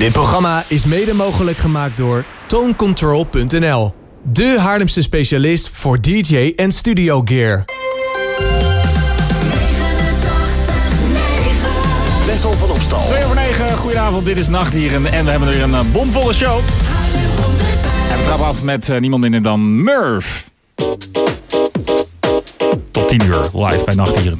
Dit programma is mede mogelijk gemaakt door tonecontrol.nl. De Haarlemse specialist voor DJ en studio gear. Wessel van Opstal. 2 over 9, goedenavond, dit is Nachtdieren en we hebben weer een eh, bomvolle show. En we trappen af met eh, niemand minder dan Murph. Tot 10 uur live bij Nachtdieren.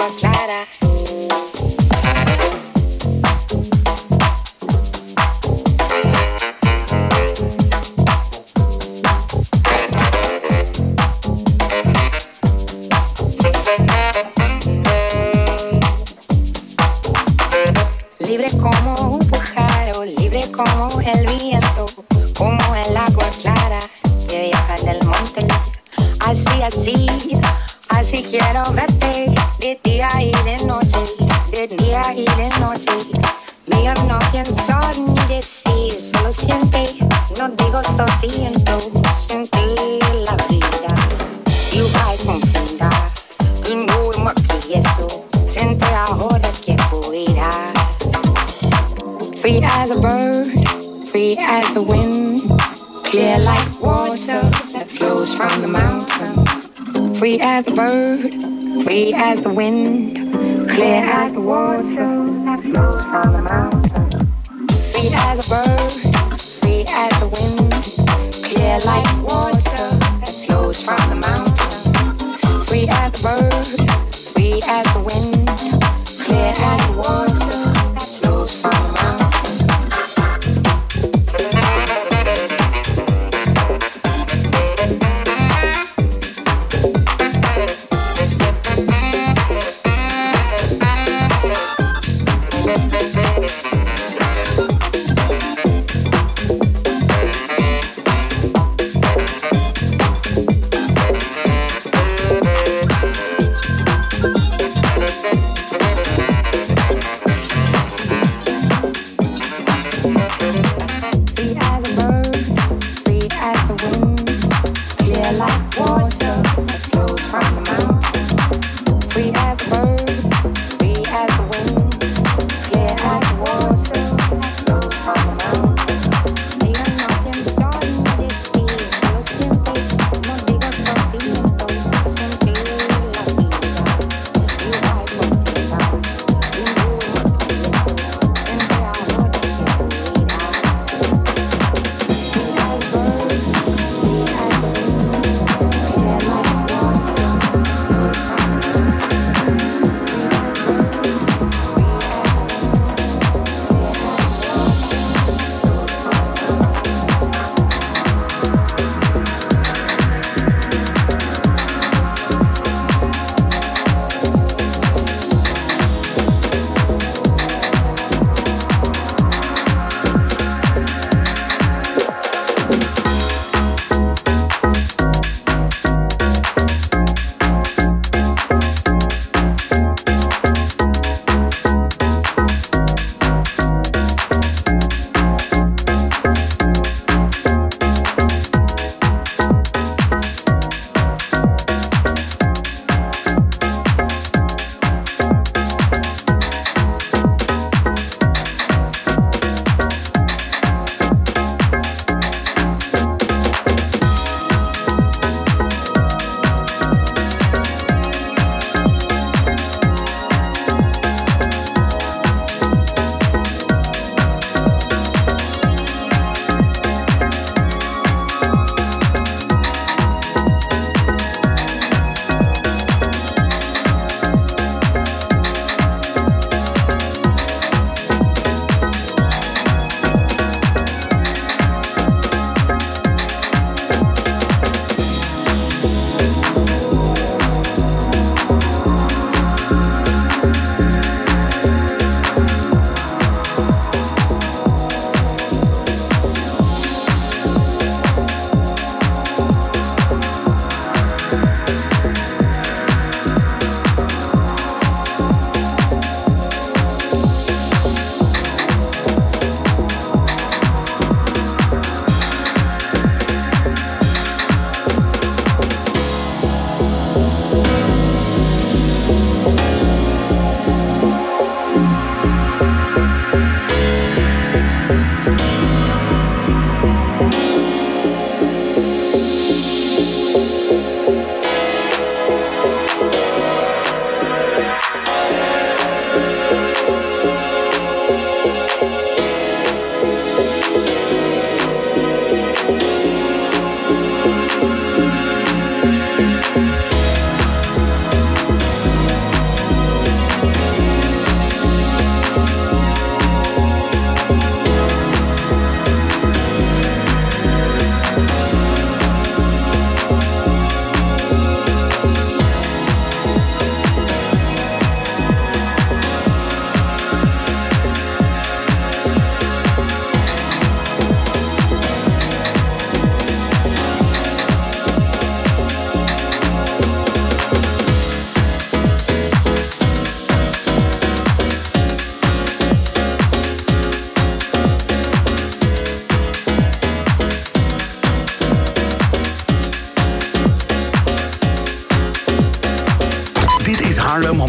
água clara. as a bird, free as the wind, clear as the water that flows from the mountain.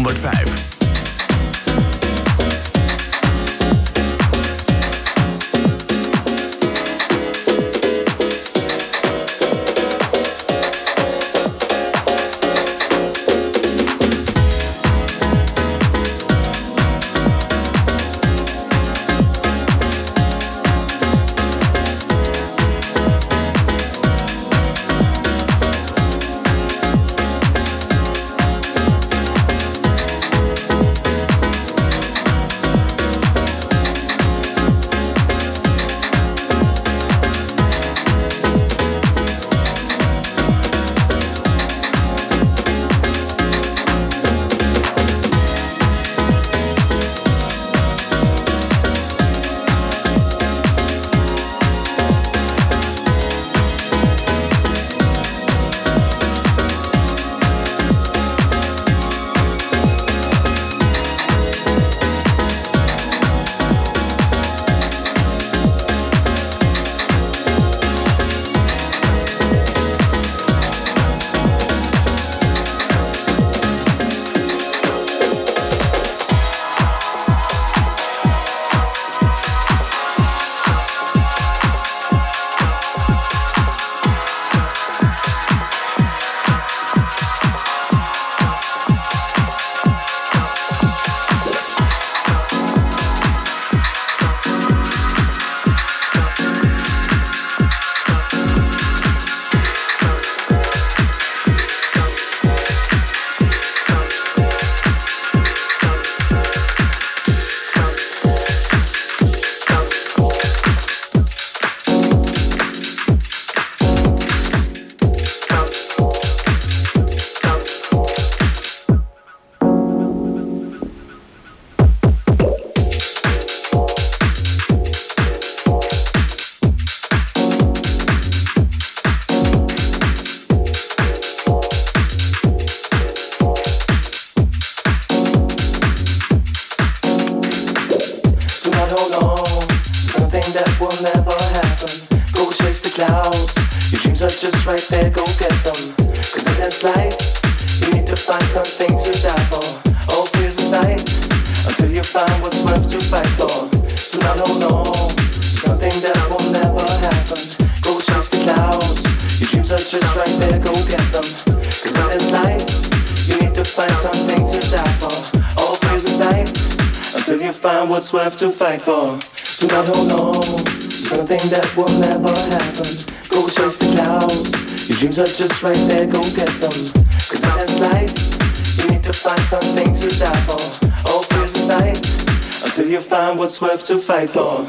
105. Fight for. Do not hold on something that will never happen. Go chase the clouds. Your dreams are just right there, go get them. Cause in this life, you need to find something to die for. All fears aside, until you find what's worth to fight for.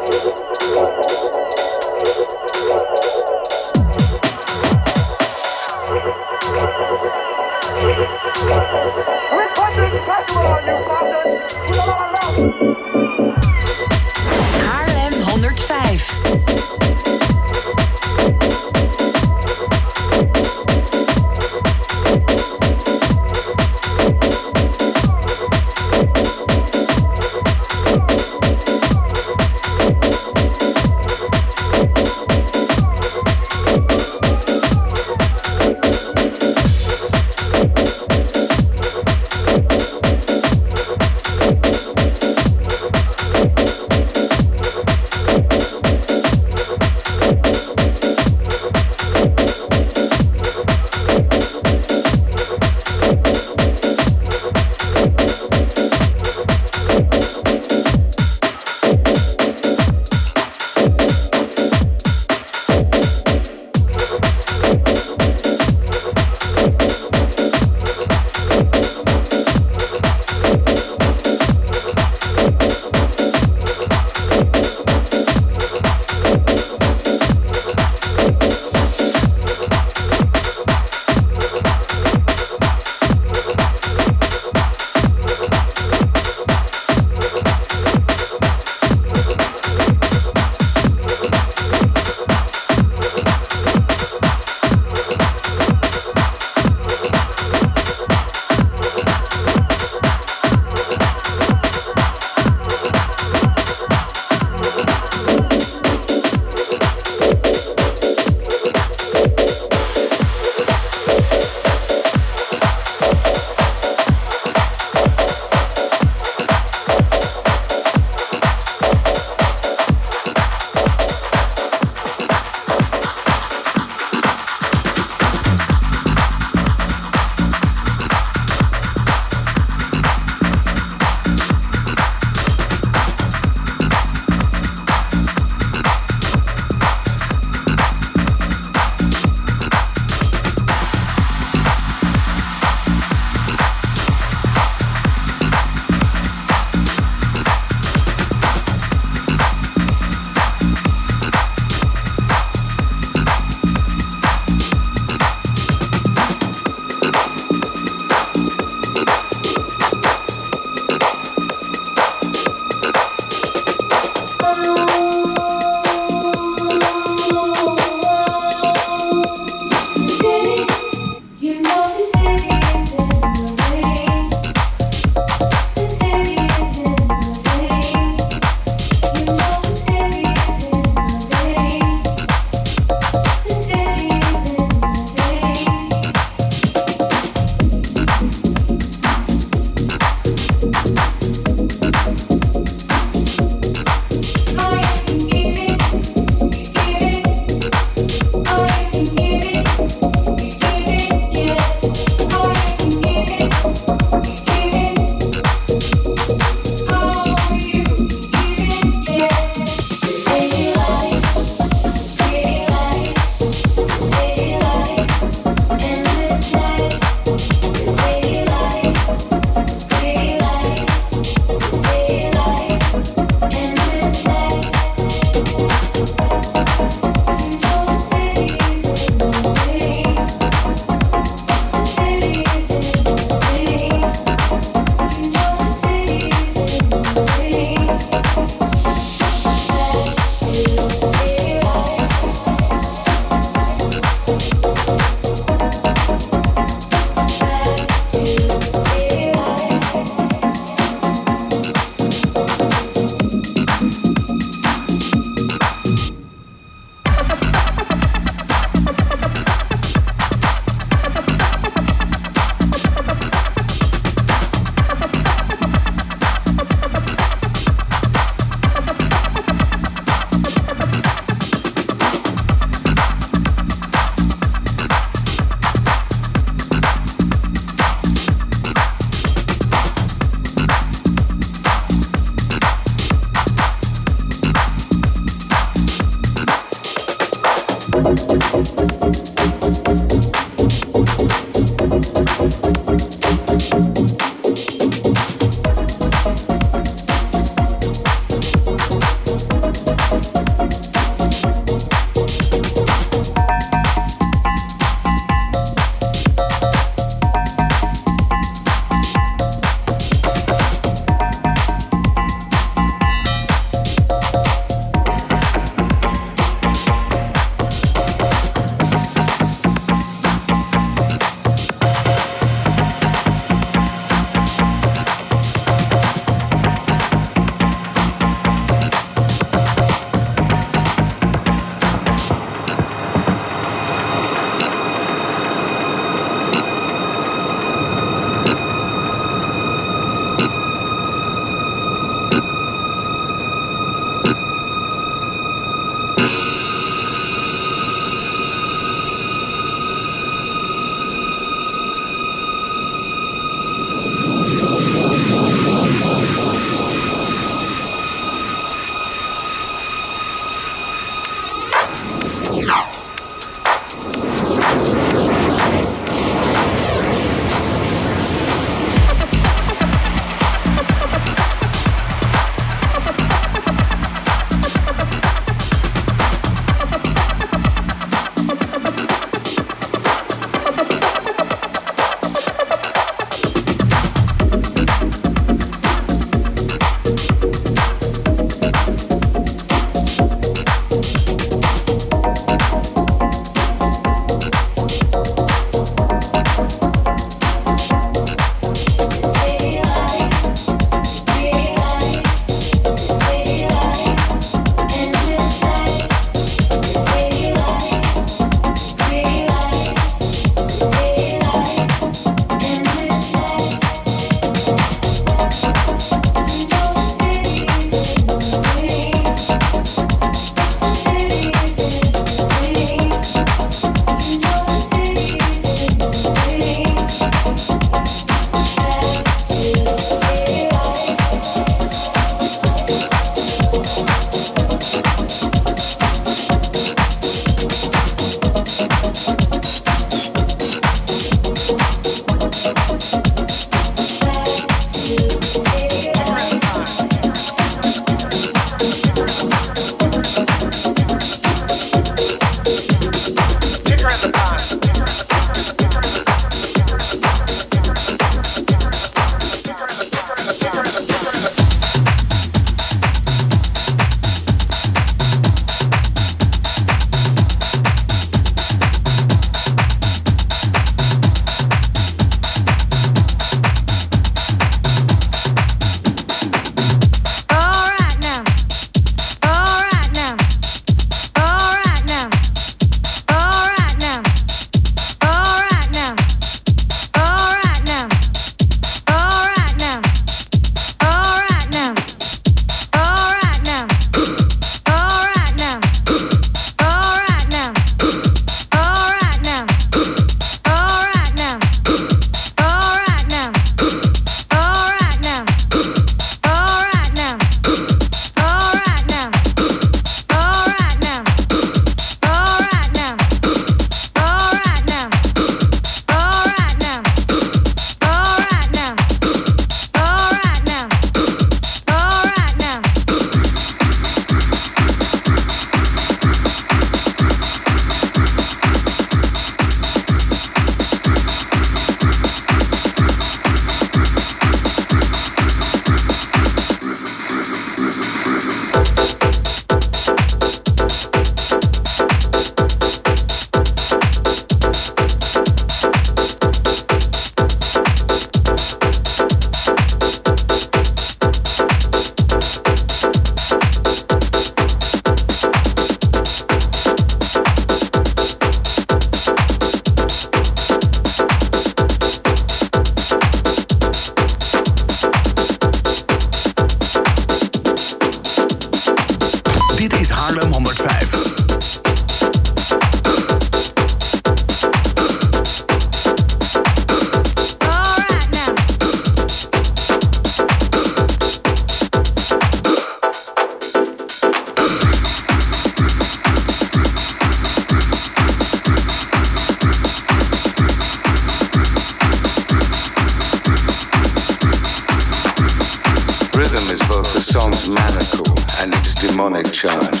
Demonic charge.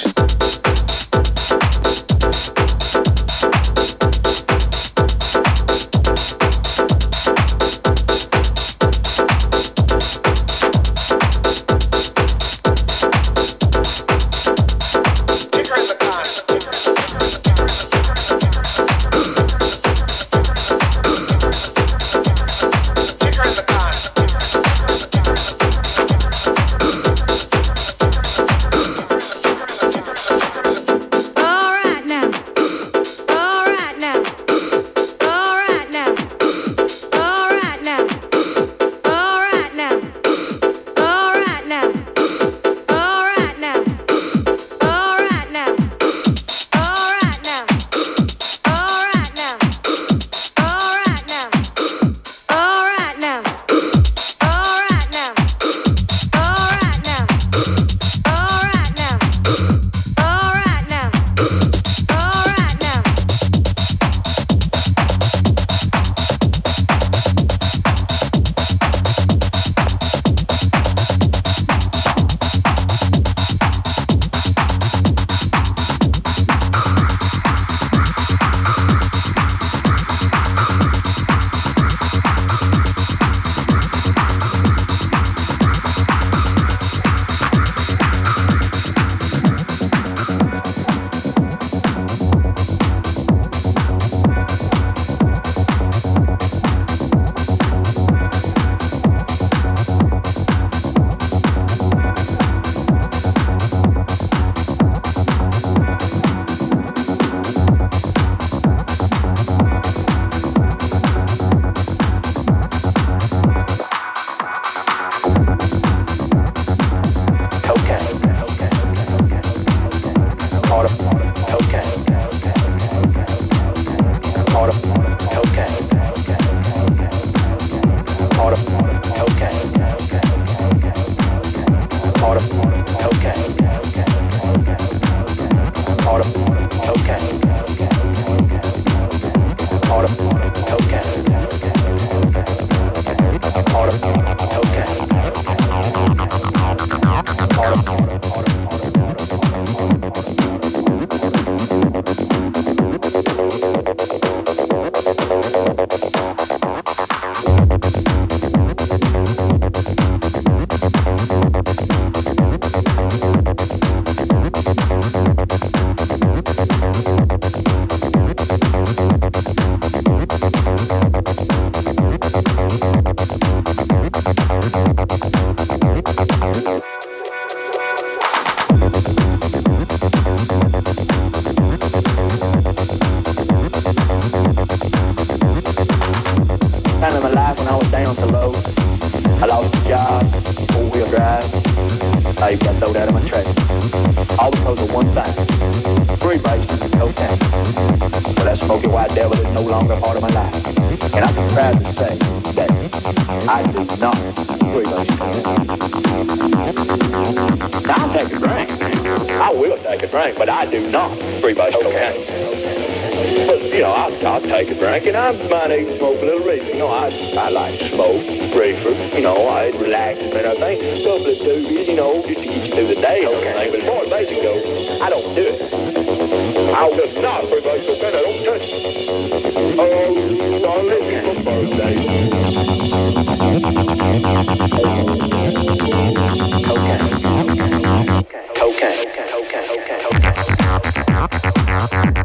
I will take a drink, but I do not freebase okay. cocaine. But, you know, I'll, I take a drink, and I might even smoke a little reefer. You know, I, I like to smoke reefer. You know, I relax and everything. Couple of doobies, you know, just to get you through the day or okay. everything. But as far as basic goes, I don't do it. I will not freebase cocaine. I don't touch it. Oh, darling, it's my birthday. Okay cocaine. cocaine. cocaine. cocaine.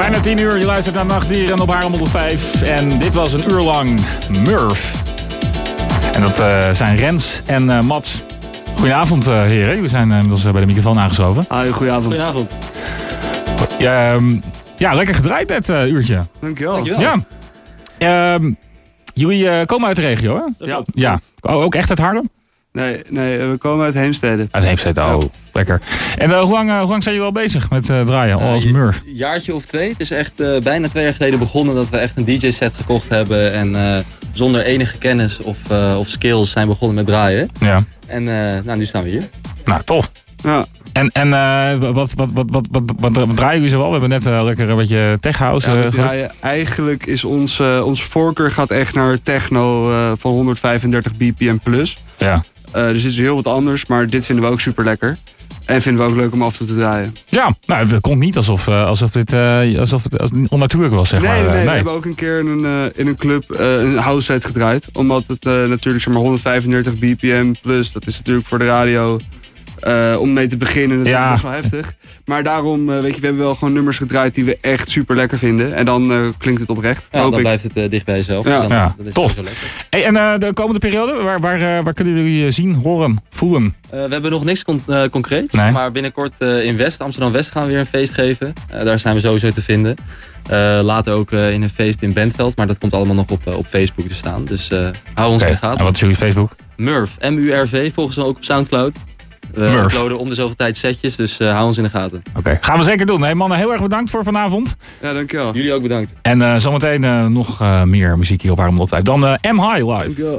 Bijna 10 uur, je luistert naar Nachtdieren op Haarlem 105. En dit was een uur lang Murph. En dat uh, zijn Rens en uh, Mats. Goedenavond uh, heren, jullie zijn inmiddels bij de microfoon aangeschoven. Hoi, goedenavond. Goedenavond. Ja, um, ja lekker gedraaid dit uurtje. Dankjewel. Dankjewel. Ja. Um, jullie komen uit de regio hè? Ja. ja. Ook echt uit Haarlem? Nee, nee, we komen uit Heemstede. Uit Heemstede, oh, lekker. En uh, hoe, lang, uh, hoe lang zijn jullie al bezig met uh, draaien, al als Murph? Een jaartje of twee. Het is echt bijna twee jaar geleden begonnen dat we echt een DJ-set gekocht hebben. En zonder enige kennis of, of skills zijn begonnen met draaien. Ja. En nou, nu staan we hier. Nou, tof. Ja. En, en wat, wat, wat, wat, wat, wat, wat, wat draaien jullie zo wel? We hebben net lekker een beetje tech house. Ja, draaien, eigenlijk is ons, onze voorkeur gaat echt naar techno van 135 bpm plus. Ja. Uh, dus dit is heel wat anders, maar dit vinden we ook super lekker. En vinden we ook leuk om af en toe te draaien. Ja, nou, het komt niet alsof, uh, alsof, dit, uh, alsof het onnatuurlijk was, zeg nee, maar. Nee, nee, we hebben ook een keer in een, in een club een house set gedraaid. Omdat het natuurlijk zeg maar 135 bpm plus, dat is natuurlijk voor de radio uh, om mee te beginnen. Dat ja. wel heftig. Maar daarom, uh, weet je, we hebben wel gewoon nummers gedraaid die we echt super lekker vinden. En dan uh, klinkt het oprecht. Ja, dan ik. blijft het dicht bij jezelf. Ja, dus dan, ja. dat is tof. Hey, en de komende periode, waar, waar, waar kunnen jullie zien, horen, voelen? we hebben nog niks con concreets. Nee. Maar binnenkort in West, Amsterdam-West gaan we weer een feest geven. daar zijn we sowieso te vinden. later ook in een feest in Bentveld. Maar dat komt allemaal nog op, op Facebook te staan. Dus hou ons okay. in de gaten. En wat is jullie Facebook? Murph, M-U-R-V, volgens ons ook op Soundcloud. We Murph. uploaden om de zoveel tijd setjes, dus uh, hou ons in de gaten. Oké, okay. gaan we zeker doen. Hey mannen, heel erg bedankt voor vanavond. Ja, dankjewel. Jullie ook bedankt. En uh, zometeen uh, nog meer muziek hier op Waarom Dan M High live. Dankjewel.